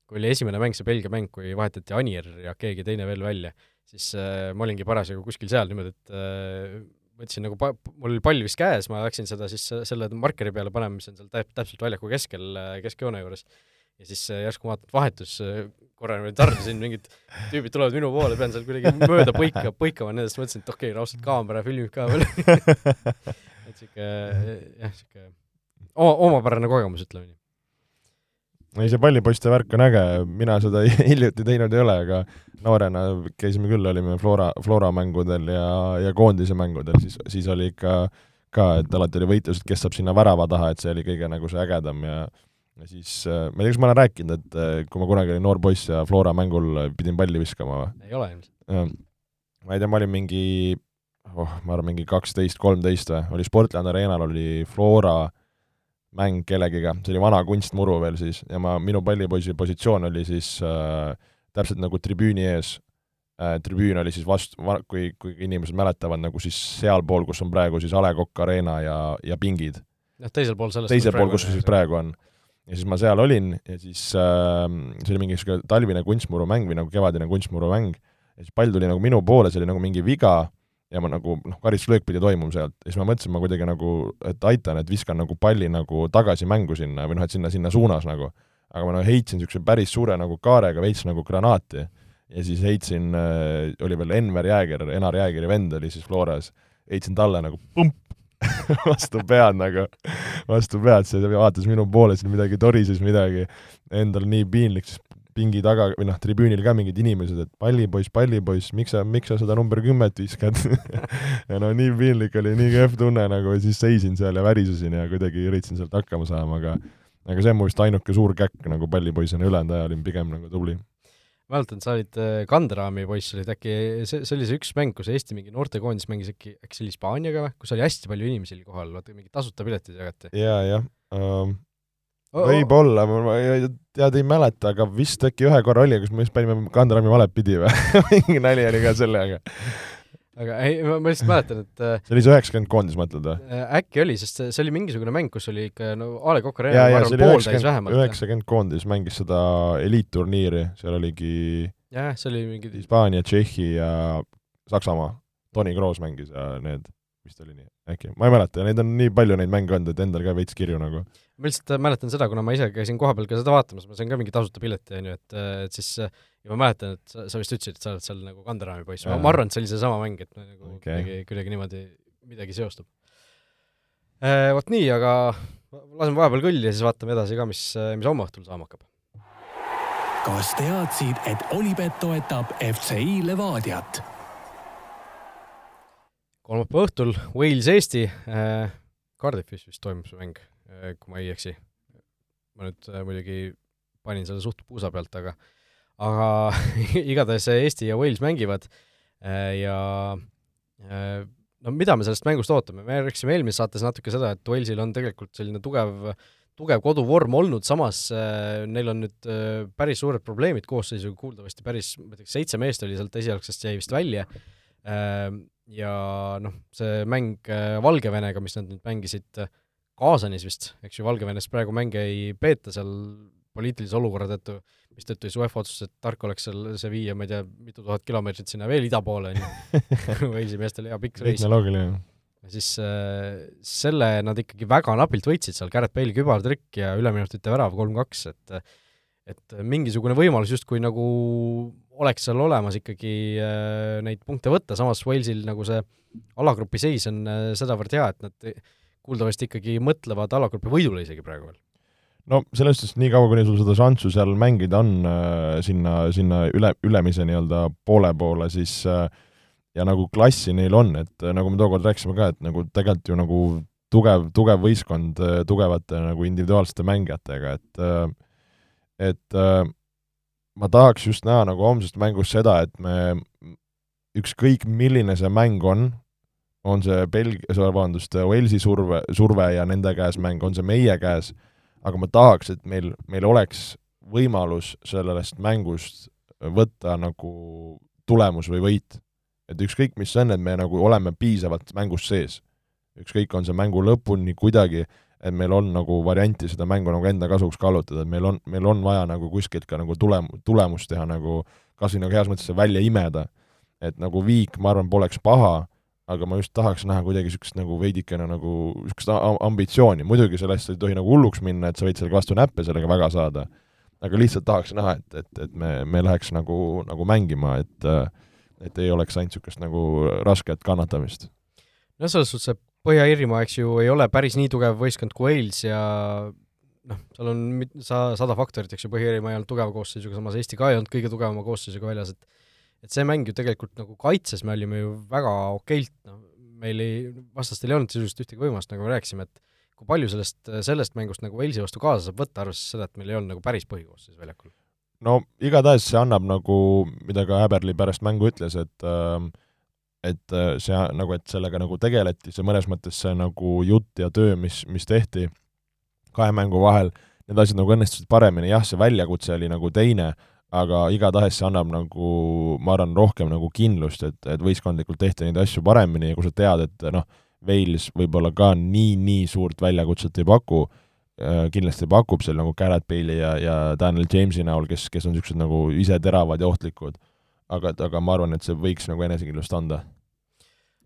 kui oli esimene mäng, see Belgia mäng, kui vahetati Anier ja keegi teine veel välja, siis äh, ma olingi parasjagu kuskil seal niimoodi, et äh, võtsin nagu pa-, mul oli pall vist käes, ma läksin seda siis selle markeri peale panema, mis on seal täp-, täpselt väljaku keskel, keskjoone juures. ja siis äh, järsku vaatan, et vahetus, äh, korra niimoodi tarbisin, mingid tüübid tulevad minu poole, pean seal kuidagi mööda põika, põikama nendest, mõtlesin, et okei okay,, raudselt kaamera filmib ka veel *laughs* et sihuke jah, sihuke omapärane kogemus, ütleme nii ei, see pallipoiste värk on äge, mina seda *laughs* hiljuti teinud ei ole, aga noorena käisime küll, olime Flora, Flora mängudel ja, ja koondise mängudel, siis, siis oli ikka ka, et alati oli võitlus, et kes saab sinna värava taha, et see oli kõige nagu see ägedam ja ja siis, äh, ma ei tea, kas ma olen rääkinud, et äh, kui ma kunagi olin noor poiss ja Flora mängul pidin palli viskama või? ei ole ilmselt. ma ei tea, ma olin mingi, oh, ma arvan, mingi kaksteist, kolmteist või, oli Sportland Arenal oli Flora mäng kellegiga, see oli vana kunstmuru veel siis, ja ma, minu pallipoisi positsioon oli siis äh, täpselt nagu tribüüni ees. Äh,, tribüün oli siis vastu, kui, kui inimesed mäletavad, nagu siis sealpool, kus on praegu siis A Le Coq Arena ja, ja pingid. jah, teisel pool sellest teisel pool, kus siis praegu on. ja siis ma seal olin ja siis äh, see oli mingi niisugune talvine kunstmurumäng või nagu kevadine kunstmurumäng, ja siis pall tuli nagu minu poole, see oli nagu mingi viga, ja ma nagu noh, karistuslöök pidi toimuma sealt ja siis ma mõtlesin, ma kuidagi nagu, et aitan, et viskan nagu palli nagu tagasi mängu sinna või noh, et sinna, sinna suunas nagu. aga ma nagu heitsin niisuguse päris suure nagu kaarega veits nagu granaati. Ja siis heitsin äh,, oli veel Enver Jääger, Enar Jäägeri vend oli siis Floras, heitsin talle nagu pump *laughs* vastu pead nagu, vastu pead, see vaatas minu poole, siin midagi torises midagi, endal nii piinlik, siis pingi taga või noh, tribüünil ka mingid inimesed, et pallipoiss, pallipoiss, miks sa, miks sa seda number kümmet viskad *laughs* ja no nii piinlik oli, nii kehv tunne nagu, siis seisin seal ja värisesin ja kuidagi üritasin sealt hakkama saama, aga aga see on mu vist ainuke suur käkk nagu pallipoisina, ülejäänud aja olin pigem nagu tubli mäletan, sa olid äh, Kanderaami poiss, olid äkki, see, see oli see üks mäng, kus Eesti mingi noortekoondis mängis äkki, äkki see oli Hispaaniaga või, kus oli hästi palju inimesi oli kohal, vaata mingi tasuta piletid jagati. jaa, jah um, võib-olla, ma tead ei mäleta, aga vist äkki ühe korra oli, kas me just panime Kanderaami valet pidi või *laughs* mingi nali oli ka sellega. aga ei, ma lihtsalt mäletan, et äh, see oli see üheksakümmend koondis, mõtled või? Äh, äkki oli, sest see oli mingisugune mäng, kus oli ikka no A Le Coq Arena, ma arvan, pooltäis vähemalt. üheksakümmend koondis mängis seda eliitturniiri, seal oligi jah, see oli mingi Hispaania, Tšehhi ja Saksamaa. Toni Kroos mängis ja need, vist oli nii, äkki, ma ei mäleta, neid on nii palju neid mänge olnud, et endal ka veits kirju nagu ma lihtsalt äh, mäletan seda, kuna ma ise käisin kohapeal ka seda vaatamas, ma sain ka mingi tasuta pileti, on ju, et, äh, et siis äh, ja ma mäletan, et sa, sa vist ütlesid, et sa oled seal nagu Kanderaami poiss, ma, ma arvan, et see oli seesama mäng, et nagu okay. kuidagi, kuidagi niimoodi midagi seostub e,. Vot nii, aga laseme vahepeal kõlli ja siis vaatame edasi ka, mis, mis homme õhtul saama hakkab. kas teadsid, et Olipet toetab FCI Levadiat? kolmapäeva õhtul Wales-Eesti äh,, Cardiffis vist toimub see mäng kui ma ei eksi. ma nüüd äh, muidugi panin selle suht puusa pealt, aga aga *laughs* igatahes Eesti ja Wales mängivad äh, ja no mida me sellest mängust ootame, me rääkisime eelmises saates natuke seda, et Walesil on tegelikult selline tugev tugev koduvorm olnud, samas äh, neil on nüüd äh, päris suured probleemid koosseisuga, kuuldavasti päris, ma ei tea, seitse meest oli sealt esialgsest jäi vist välja. Äh,, ja noh, see mäng Valgevenega, mis nad nüüd mängisid, Kaasanis vist, eks ju, Valgevenes praegu mänge ei peeta seal poliitilise olukorra tõttu, mistõttu siis UEFA otsustas, et tark oleks seal see viia, ma ei tea, mitu tuhat kilomeetrit sinna veel ida poole, on ju, *laughs* Walesi meestel hea pikk reis. tehnoloogiline. siis äh, selle nad ikkagi väga napilt võitsid seal, Garrett Bale'i kübartrikk ja üleminutite värav kolm-kaks, et et mingisugune võimalus justkui nagu oleks seal olemas ikkagi äh, neid punkte võtta, samas Walesil nagu see alagrupi seis on äh, sedavõrd hea, et nad kuuldavasti ikkagi mõtlevad alagrupi võidule isegi praegu veel. No selles suhtes, niikaua kuni sul seda šanssu seal mängida on äh, sinna, sinna üle, ülemise nii-öelda poole poole, siis äh, ja nagu klassi neil on, et äh, nagu me tookord rääkisime ka, et nagu tegelikult ju nagu tugev, tugev võistkond tugevate nagu individuaalsete mängijatega, et et ma tahaks just näha nagu homsest mängust seda, et me ükskõik, milline see mäng on, on see Belgia, vabandust, Walesi surve, surve ja nende käes mäng, on see meie käes, aga ma tahaks, et meil, meil oleks võimalus sellest mängust võtta nagu tulemus või võit et ükskõik, mis see on, et me nagu oleme piisavalt mängus sees. ükskõik, on see mängu lõpuni kuidagi, et meil on nagu varianti seda mängu nagu enda kasuks kallutada, et meil on, meil on vaja nagu kuskilt ka nagu tulem-, tulemust teha nagu kas või nagu heas mõttes välja imeda. et nagu viik, ma arvan, poleks paha, aga ma just tahaks näha kuidagi niisugust nagu veidikene nagu niisugust ambitsiooni, muidugi sellest ei tohi nagu hulluks minna, et sa võid sellega vastu näppe sellega väga saada, aga lihtsalt tahaks näha, et, et, et me, me läheks nagu, nagu mängima, et et ei oleks ainult niisugust nagu rasket kannatamist. no selles suhtes, et Põhja-Iirimaa, eks ju, ei ole päris nii tugev võistkond kui Wales ja noh, seal on sa-, sada faktorit, eks ju, Põhja-Iirimaa ei olnud tugeva koosseisuga, samas Eesti ka ei olnud kõige tugevama koosseisuga väljas, et et see mäng ju tegelikult nagu kaitses me olime ju väga okeilt, noh, meil ei, vastastel ei olnud sisuliselt ühtegi võimalust, nagu me rääkisime, et kui palju sellest, sellest mängust nagu Walesi vastu kaasa saab võtta, arvestades seda, et meil ei olnud nagu päris põhikoosseis väljakul? no igatahes see annab nagu, mida ka Häberli pärast mängu ütles, et äh, et äh, see nagu, et sellega nagu tegeleti, see mõnes mõttes see nagu jutt ja töö, mis, mis tehti kahe mängu vahel, need asjad nagu õnnestusid paremini, jah, see väljakutse oli nagu teine, aga igatahes see annab nagu, ma arvan, rohkem nagu kindlust, et, et võistkondlikult tehti neid asju paremini ja kui sa tead, et noh, Wales võib-olla ka nii, nii suurt väljakutset ei paku, Äh, kindlasti pakub seal nagu Garrett Bale'i ja, ja Daniel James'i näol, kes, kes on niisugused nagu ise teravad ja ohtlikud. aga, aga ma arvan, et see võiks nagu enesekindlust anda.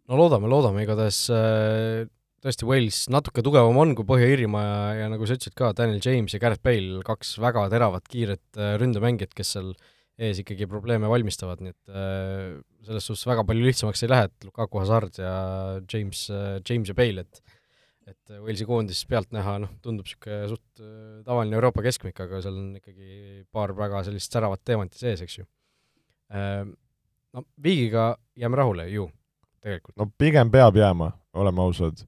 no loodame, loodame, igatahes äh, tõesti Wales natuke tugevam on kui Põhja-Iirimaa ja, ja nagu sa ütlesid ka, Daniel James ja Garrett Bale, kaks väga teravat, kiiret äh, ründemängijat, kes seal ees ikkagi probleeme valmistavad, nii et äh, selles suhtes väga palju lihtsamaks ei lähe, et Lukaku, Hazard ja James äh,, James ja Bale, et et Walesi koondis pealtnäha noh, tundub niisugune suht äh, tavaline Euroopa keskmik, aga seal on ikkagi paar väga sellist säravat teemanti sees, eks ju. Ehm, no viigiga jääme rahule ju, tegelikult. no pigem peab jääma, oleme ausad.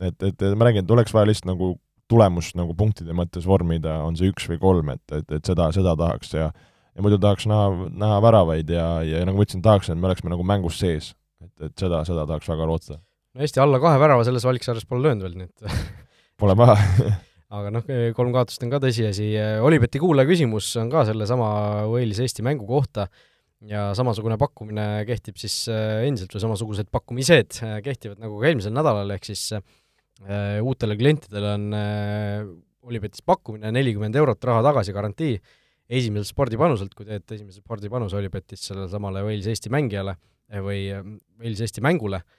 Et, et, et ma räägin, et oleks vaja lihtsalt nagu tulemust nagu punktide mõttes vormida, on see üks või kolm, et, et, et seda, seda tahaks ja ja muidu tahaks näha, näha väravaid ja, ja nagu ma ütlesin, tahaks, et me oleksime nagu mängus sees. et, et seda, seda tahaks väga loota. No Eesti alla kahe värava selles valiksarjas pole löönud veel, nii et *laughs* Pole paha *laughs* aga noh, kolm kaotust on ka tõsiasi, Olibeti kuulaja küsimus on ka sellesama Wales-Eesti mängu kohta ja samasugune pakkumine kehtib siis äh, endiselt või samasugused pakkumised äh, kehtivad nagu ka eelmisel nädalal, ehk siis äh, uutele klientidele on äh, Olipetis pakkumine nelikümmend eurot raha tagasi garantii esimeselt spordipanuselt, kui teete esimese spordipanuse Olipetis sellele samale Wales-Eesti mängijale või Wales-Eesti mängule äh,,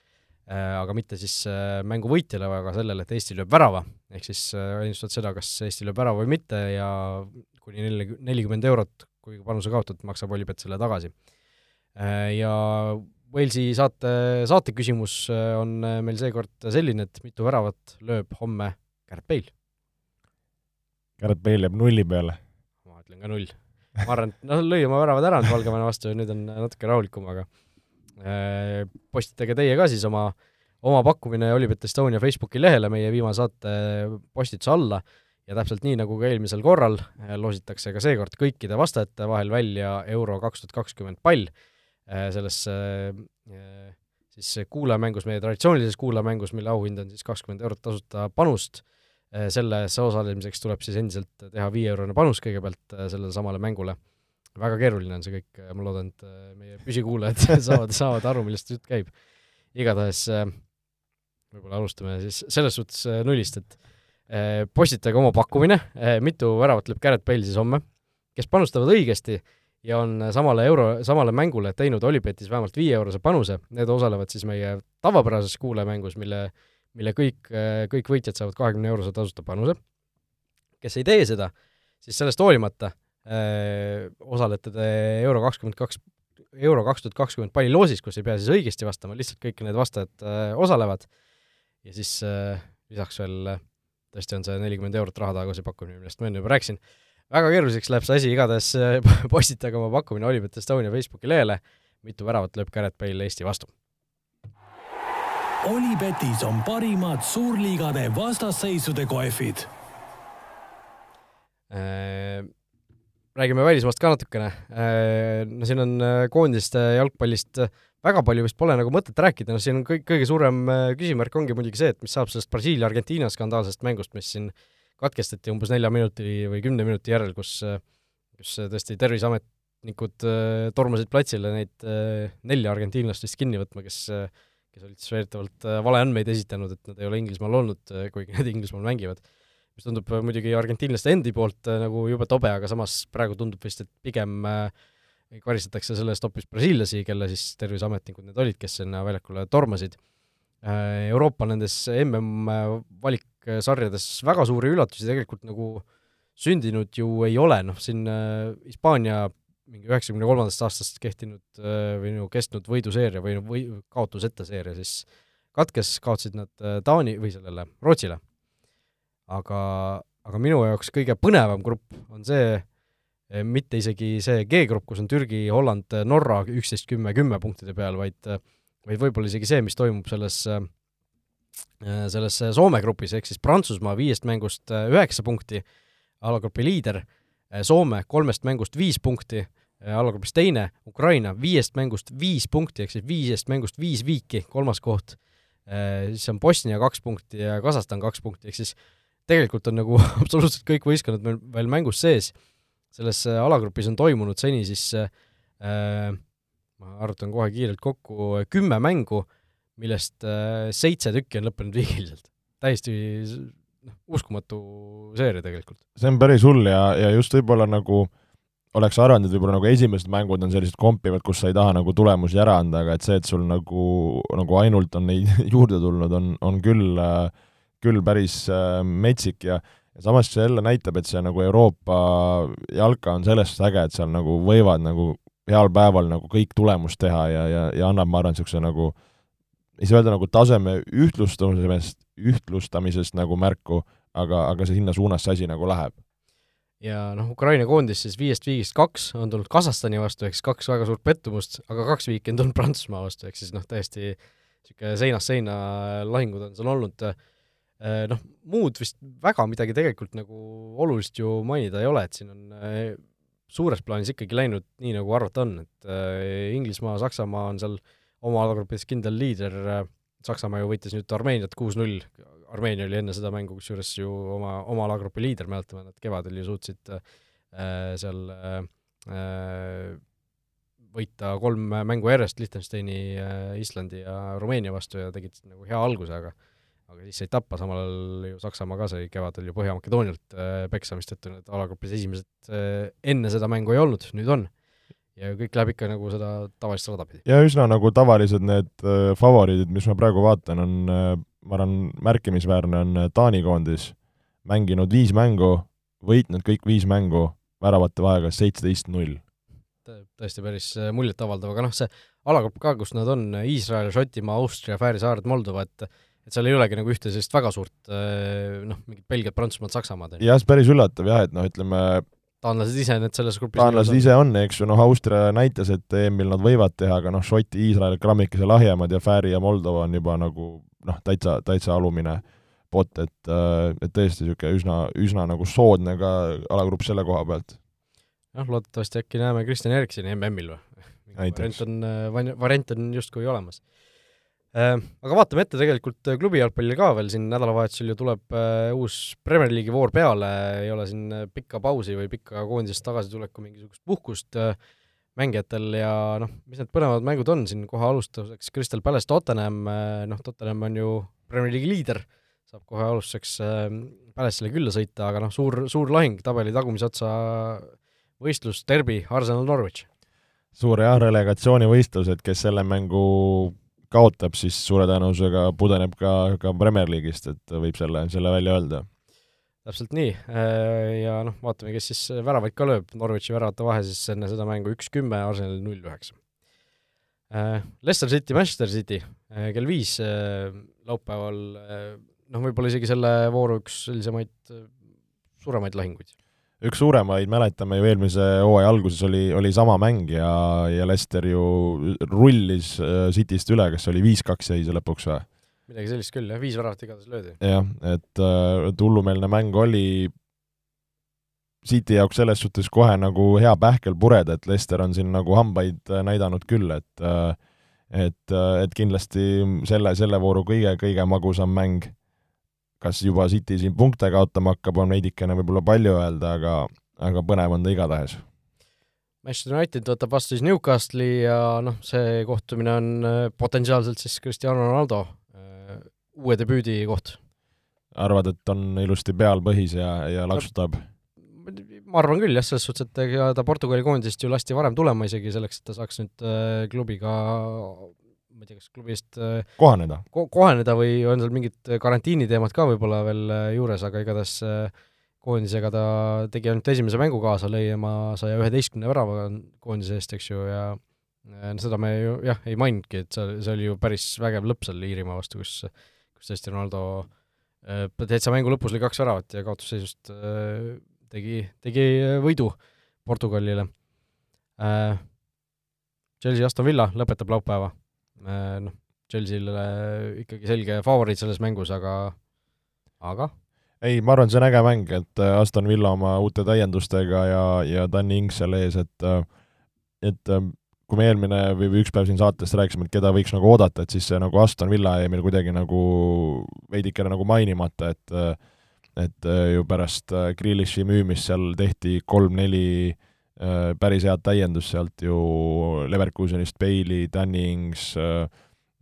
Äh, aga mitte siis äh, mängu võitjale, aga sellele, et Eesti lööb värava, ehk siis äh, ennustad seda, kas Eesti lööb värava või mitte ja kuni neli, nelikümmend eurot, kui panuse kaotad, maksab Olipet selle tagasi. Ja Walesi saate, saate küsimus on meil seekord selline, et mitu väravat lööb homme Garrett Bale? Garrett Bale jääb nulli peale. ma ütlen ka null. ma arvan, et noh, lõi oma väravad ära nüüd Valgevene vastu ja nüüd on natuke rahulikum, aga Äh, postitage teie ka siis oma, oma pakkumine Olipet Estonia Facebooki lehele meie viimase saate postituse alla ja täpselt nii, nagu ka eelmisel korral, äh, loositakse ka seekord kõikide vastajate vahel välja Euro kaks tuhat kakskümmend pall äh, sellesse siis kuulajamängus, meie traditsioonilises kuulajamängus, mille auhind on siis kakskümmend eurot tasuta panust, selles osalemiseks tuleb siis endiselt teha viieeurone panus kõigepealt sellele samale mängule väga keeruline on see kõik, ma loodan, et äh, meie püsikuulajad *laughs* saavad, saavad aru, millest jutt käib. igatahes äh, võib-olla alustame siis selles suhtes äh, nullist, et postitage oma pakkumine, mitu väravat lööb Garrett Bale siis homme, kes panustavad õigesti ja on samale euro, samale mängule teinud Olipetis vähemalt viie-eurose panuse, need osalevad siis meie tavapärases kuulajamängus, mille, mille kõik, kõik võitjad saavad kahekümne eurose tasuta panuse. kes ei tee seda, siis sellest hoolimata öö, osalete te Euro kakskümmend kaks, Euro kaks tuhat kakskümmend palliloosis, kus ei pea siis õigesti vastama, lihtsalt kõik need vastajad öö, osalevad ja siis öö, lisaks veel tõesti on see nelikümmend eurot raha tagasi pakkumine, millest ma enne juba rääkisin, väga keeruliseks läheb see asi, igatahes *laughs* postitage oma pakkumine Olipet Estonia Facebooki lehele, mitu väravat lööb Gareth Bale Eesti vastu. Olipetis on parimad suurliigade vastasseisude kohvid. Äh, räägime välismaast ka natukene, äh, no siin on äh, koondiste jalgpallist väga palju vist pole nagu mõtet rääkida, noh siin on kõik, kõige suurem küsimärk ongi muidugi see, et mis saab sellest Brasiilia-Argentiina skandaalsest mängust, mis siin katkestati umbes nelja minuti või kümne minuti järel, kus, kus tõesti terviseametnikud tormasid platsile neid nelja argentiinlast vist kinni võtma, kes kes olid siis väidetavalt valeandmeid esitanud, et nad ei ole Inglismaal olnud, kuigi nad Inglismaal mängivad mis tundub äh, muidugi argentiinlaste endi poolt äh, nagu jube tobe, aga samas praegu tundub vist, et pigem äh, karistatakse selle eest hoopis brasiillasi, kelle siis terviseametnikud need olid, kes sinna väljakule tormasid. Euroopa nendes MM-valiksarjades väga suuri üllatusi tegelikult nagu sündinud ju ei ole, noh siin Hispaania mingi üheksakümne kolmandast aastast kehtinud või no kestnud võiduseeria või, või kaotuseta seeria, siis katkes, kaotasid nad Taani või sellele Rootsile. Aga, aga minu jaoks kõige põnevam grupp on see, mitte isegi see G-grupp, kus on Türgi, Holland, Norra üksteist, kümme, kümme punktide peal, vaid vaid võib-olla isegi see, mis toimub selles, eh, selles Soome grupis, ehk siis Prantsusmaa viiest mängust eh, üheksa punkti, alagrupi liider, Soome kolmest mängust viis punkti, alagrupis teine, Ukraina viiest mängust viis punkti, ehk siis viiest mängust viis viiki, kolmas koht, siis on Bosnia kaks punkti ja Kasahstan kaks punkti, ehk siis tegelikult on nagu *laughs* absoluutselt kõik võistkonnad meil veel mängus sees. selles äh, alagrupis on toimunud seni siis äh, ma arvutan kohe kiirelt kokku, kümme mängu, millest äh, seitse tükki on lõppenud viigiliselt. täiesti noh, uskumatu seeria tegelikult. see on päris hull ja, ja just võib-olla nagu oleks arvanud, et võib-olla nagu esimesed mängud on sellised kompivad, kus sa ei taha nagu tulemusi ära anda, aga et see, et sul nagu, nagu ainult on neid *laughs* juurde tulnud, on, on küll äh, küll päris äh, metsik ja ja samas see jälle näitab, et see nagu Euroopa jalka on sellest äge, et seal nagu võivad nagu heal päeval nagu kõik tulemust teha ja, ja, ja annab, ma arvan, niisuguse nagu ei saa öelda nagu taseme ühtlustamisest, ühtlustamisest nagu märku, aga, aga see sinna suunas see asi nagu läheb. ja noh, Ukraina koondis siis viiest viigist kaks on tulnud Kasahstani vastu, ehk siis kaks väga suurt pettumust, aga kaks viiki on tulnud Prantsusmaa vastu, ehk siis noh, täiesti niisugune seinast seina lahingud on seal olnud äh, Äh, noh, muud vist väga midagi tegelikult nagu olulist ju mainida ei ole, et siin on äh, suures plaanis ikkagi läinud nii, nagu arvata on, et äh, Inglismaa, Saksamaa on seal oma alagruppides kindel liider, Saksamaa ju võitis nüüd Armeeniat kuus-null, Armeenia oli enne seda mängu kusjuures ju oma, oma alagrupi liider, mäletame, nad kevadel ju suutsid äh, seal äh, võita kolm mängu järjest Liechtensteini äh,, Islandi ja Rumeenia vastu ja tegid nagu hea alguse, aga aga siis said tappa, samal ajal ju Saksamaa ka sai kevadel ju Põhja-Makedoonialt äh, peksa, mistõttu need alagrupis esimesed äh, enne seda mängu ei olnud, nüüd on. Ja kõik läheb ikka nagu seda tavalist rada pidi. ja üsna nagu tavalised need äh, favoriidid, mis ma praegu vaatan, on äh, ma arvan, märkimisväärne on äh, Taani koondis, mänginud viis mängu, võitnud kõik viis mängu, väravate vahega seitseteist null tõesti päris muljetavaldav, aga noh, see alagrupp ka, kus nad on, Iisrael, Šotimaa, Austria, Fääri saared, Moldova, et et seal ei olegi nagu ühte sellist väga suurt noh, mingit Belgiat, Prantsusmaad, Saksamaad. jah, see päris üllatav jah, et noh, ütleme taanlased ise need selles grupis taanlased ise on, eks ju, noh, Austria näitas, et EM-il nad võivad teha, aga noh, Šoti, Iisrael grammikese lahjemad ja Fääri ja Moldova on juba nagu noh, täitsa, täitsa alumine pott, et, äh, et tõesti niisugune üsna, üsna nagu soodne ka alagrupp selle koha pealt. jah, loodetavasti äkki näeme Kristjan Erksoni MM-il või? variant on, äh, variant on justkui olemas aga vaatame ette tegelikult äh, klubi jalgpallil ka veel, siin nädalavahetusel ju tuleb äh, uus Premier League'i voor peale, ei ole siin pikka pausi või pikka koondisest tagasituleku mingisugust puhkust mängijatel ja noh, mis need põnevad mängud on siin, kohe alustuseks. Crystal Palace Tottenham, noh, Tottenham on ju Premier League'i liider, saab kohe alustuseks Palace'ile külla sõita, aga noh, suur, suur lahing tabeli tagumise otsa võistlus, derbi, Arsenal Norwich. suur jah, relegatsioonivõistlus, et kes selle mängu kaotab, siis suure tõenäosusega pudeneb ka, ka Premier League'ist, et võib selle, selle välja öelda. täpselt nii, äh, ja noh, vaatame, kes siis väravaid ka lööb, Norwichi väravate vahe siis enne seda mängu üks kümme, Arsenalil null üheksa. Äh, Leicester City, Manchester City äh, kell viis laupäeval, noh, võib-olla isegi selle vooru üks sellisemaid suuremaid lahinguid üks suuremaid, mäletame ju eelmise hooaja alguses oli, oli sama mäng ja, ja Leicester ju rullis äh, Cityst üle, kas oli viis-kaks jäi see lõpuks või? midagi sellist küll, jah, viis väravat igatahes löödi. jah, et, äh, et hullumeelne mäng oli, City jaoks selles suhtes kohe nagu hea pähkel pureda, et Leicester on siin nagu hambaid äh, näidanud küll, et et, et kindlasti selle, selle vooru kõige, kõige magusam mäng kas juba City siin punkte kaotama hakkab, on veidikene võib-olla palju öelda, aga, aga põnev on ta igatahes. Manchester United võtab vastu siis Newcastle'i ja noh, see kohtumine on äh, potentsiaalselt siis Cristiano Ronaldo äh, uue debüüdi koht. arvad, et on ilusti peal põhis ja, ja laksutab? ma arvan küll jah, selles suhtes, et ega ta Portugali koondisest ju lasti varem tulema isegi selleks, et ta saaks nüüd äh, klubiga ma ei tea, kas klubi eest äh, kohaneda ko, kohaneda või on seal mingid karantiiniteemad ka võib-olla veel äh, juures, aga igatahes äh, koondisega ta tegi ainult esimese mängu kaasa, lõi oma saja üheteistkümne värava koondise eest, eks ju, ja seda me ju jah, ei maininudki, et see, see oli ju päris vägev lõpp seal Iirimaa vastu, kus kus tõesti Ronaldo täitsa mängu lõpus lõi kaks väravat ja kaotusseisust tegi, tegi võidu Portugalile. Chelsea Aston Villa lõpetab laupäeva Äh, noh, Chelsea'le ikkagi selge favoriit selles mängus, aga, aga? ei, ma arvan, see on äge mäng, et äh, Aston Villa oma uute täiendustega ja, ja Danny Ings seal ees, et äh, et kui me eelmine või üks päev siin saates rääkisime, et keda võiks nagu oodata, et siis see nagu Aston Villa jäi meil kuidagi nagu veidikene nagu mainimata, et et ju pärast Grealishi müümist seal tehti kolm-neli Äh, päris head täiendust sealt ju Leverkusenist, Bailey, Dannings äh,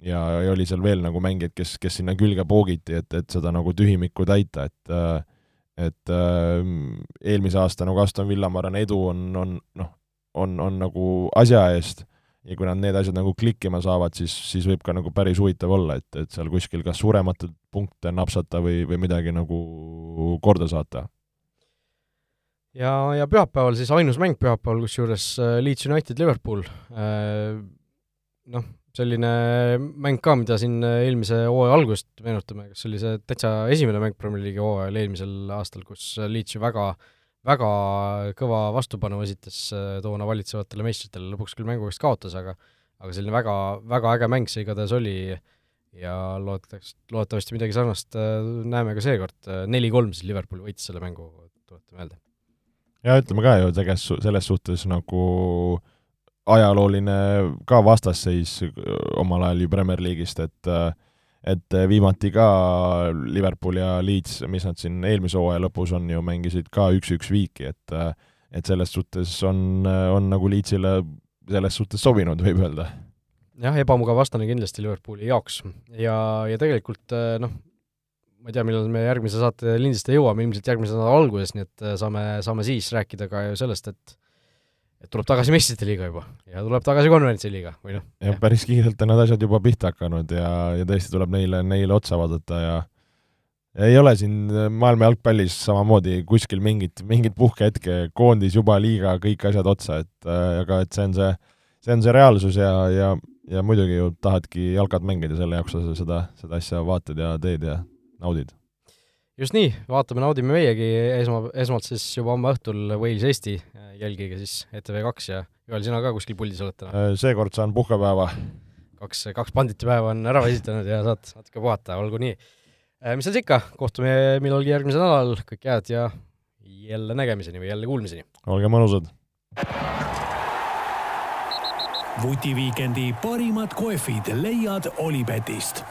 ja, ja oli seal veel nagu mängijaid, kes, kes sinna külge poogiti, et, et seda nagu tühimikku täita, et äh, et äh, eelmise aasta nagu Aston Villa, ma arvan, edu on, on noh, on, on nagu asja eest. Ja kui nad need asjad nagu klikkima saavad, siis, siis võib ka nagu päris huvitav olla, et, et seal kuskil kas suurematel punkte napsata või, või midagi nagu korda saata ja, ja pühapäeval siis ainus mäng pühapäeval, kusjuures äh, Leeds United Liverpool, äh, noh, selline mäng ka, mida siin äh, eelmise hooaja algusest meenutame, kas oli see täitsa esimene mäng Premier League'i hooajal eelmisel aastal, kus Leeds ju väga väga kõva vastupanu esitas toona valitsevatele meistritele, lõpuks küll mängu vist kaotas, aga aga selline väga, väga äge mäng see igatahes oli. Ja loodetavasti, loodetavasti midagi sarnast näeme ka seekord, neli-kolm siis Liverpool võitis selle mängu, tuletame meelde ja ütleme ka ju tegelikult selles suhtes nagu ajalooline ka vastasseis omal ajal ju Premier League'ist, et et viimati ka Liverpool ja Leeds, mis nad siin eelmise hooaja lõpus on ju, mängisid ka üks-üks viiki, et et selles suhtes on, on nagu Leedsile selles suhtes sobinud, võib öelda. jah, ebamugav vastane kindlasti Liverpooli jaoks ja, ja tegelikult noh, ma ei tea, millal me järgmise saate lindistada jõuame, ilmselt järgmise nädala alguses, nii et äh, saame, saame siis rääkida ka ju sellest, et et tuleb tagasi meistrite liiga juba ja tuleb tagasi konverentsi liiga või noh. jah, päris kiirelt on need asjad juba pihta hakanud ja, ja tõesti tuleb neile, neile otsa vaadata ja ei ole siin maailma jalgpallis samamoodi kuskil mingit, mingit puhkehetke, koondis juba liiga, kõik asjad otsa, et äh, aga et see on see, see on see reaalsus ja, ja, ja muidugi ju tahadki jalkat mängida, selle jaoks sa seda, seda asja vaatad ja teed ja naudid? just nii, vaatame, naudime meiegi esma, esmalt siis juba homme õhtul Wales-Eesti, jälgige siis ETV2 ja Joel, sina ka kuskil puldis oled täna? Äh, seekord saan puhkepäeva. kaks, kaks banditipäeva on ära esitanud ja saad natuke puhata, olgu nii. Äh, mis seal ikka, kohtume millalgi järgmisel nädalal, kõike head ja jälle nägemiseni või jälle kuulmiseni! olge mõnusad! vutiviikendi parimad kohvid leiad Olipetist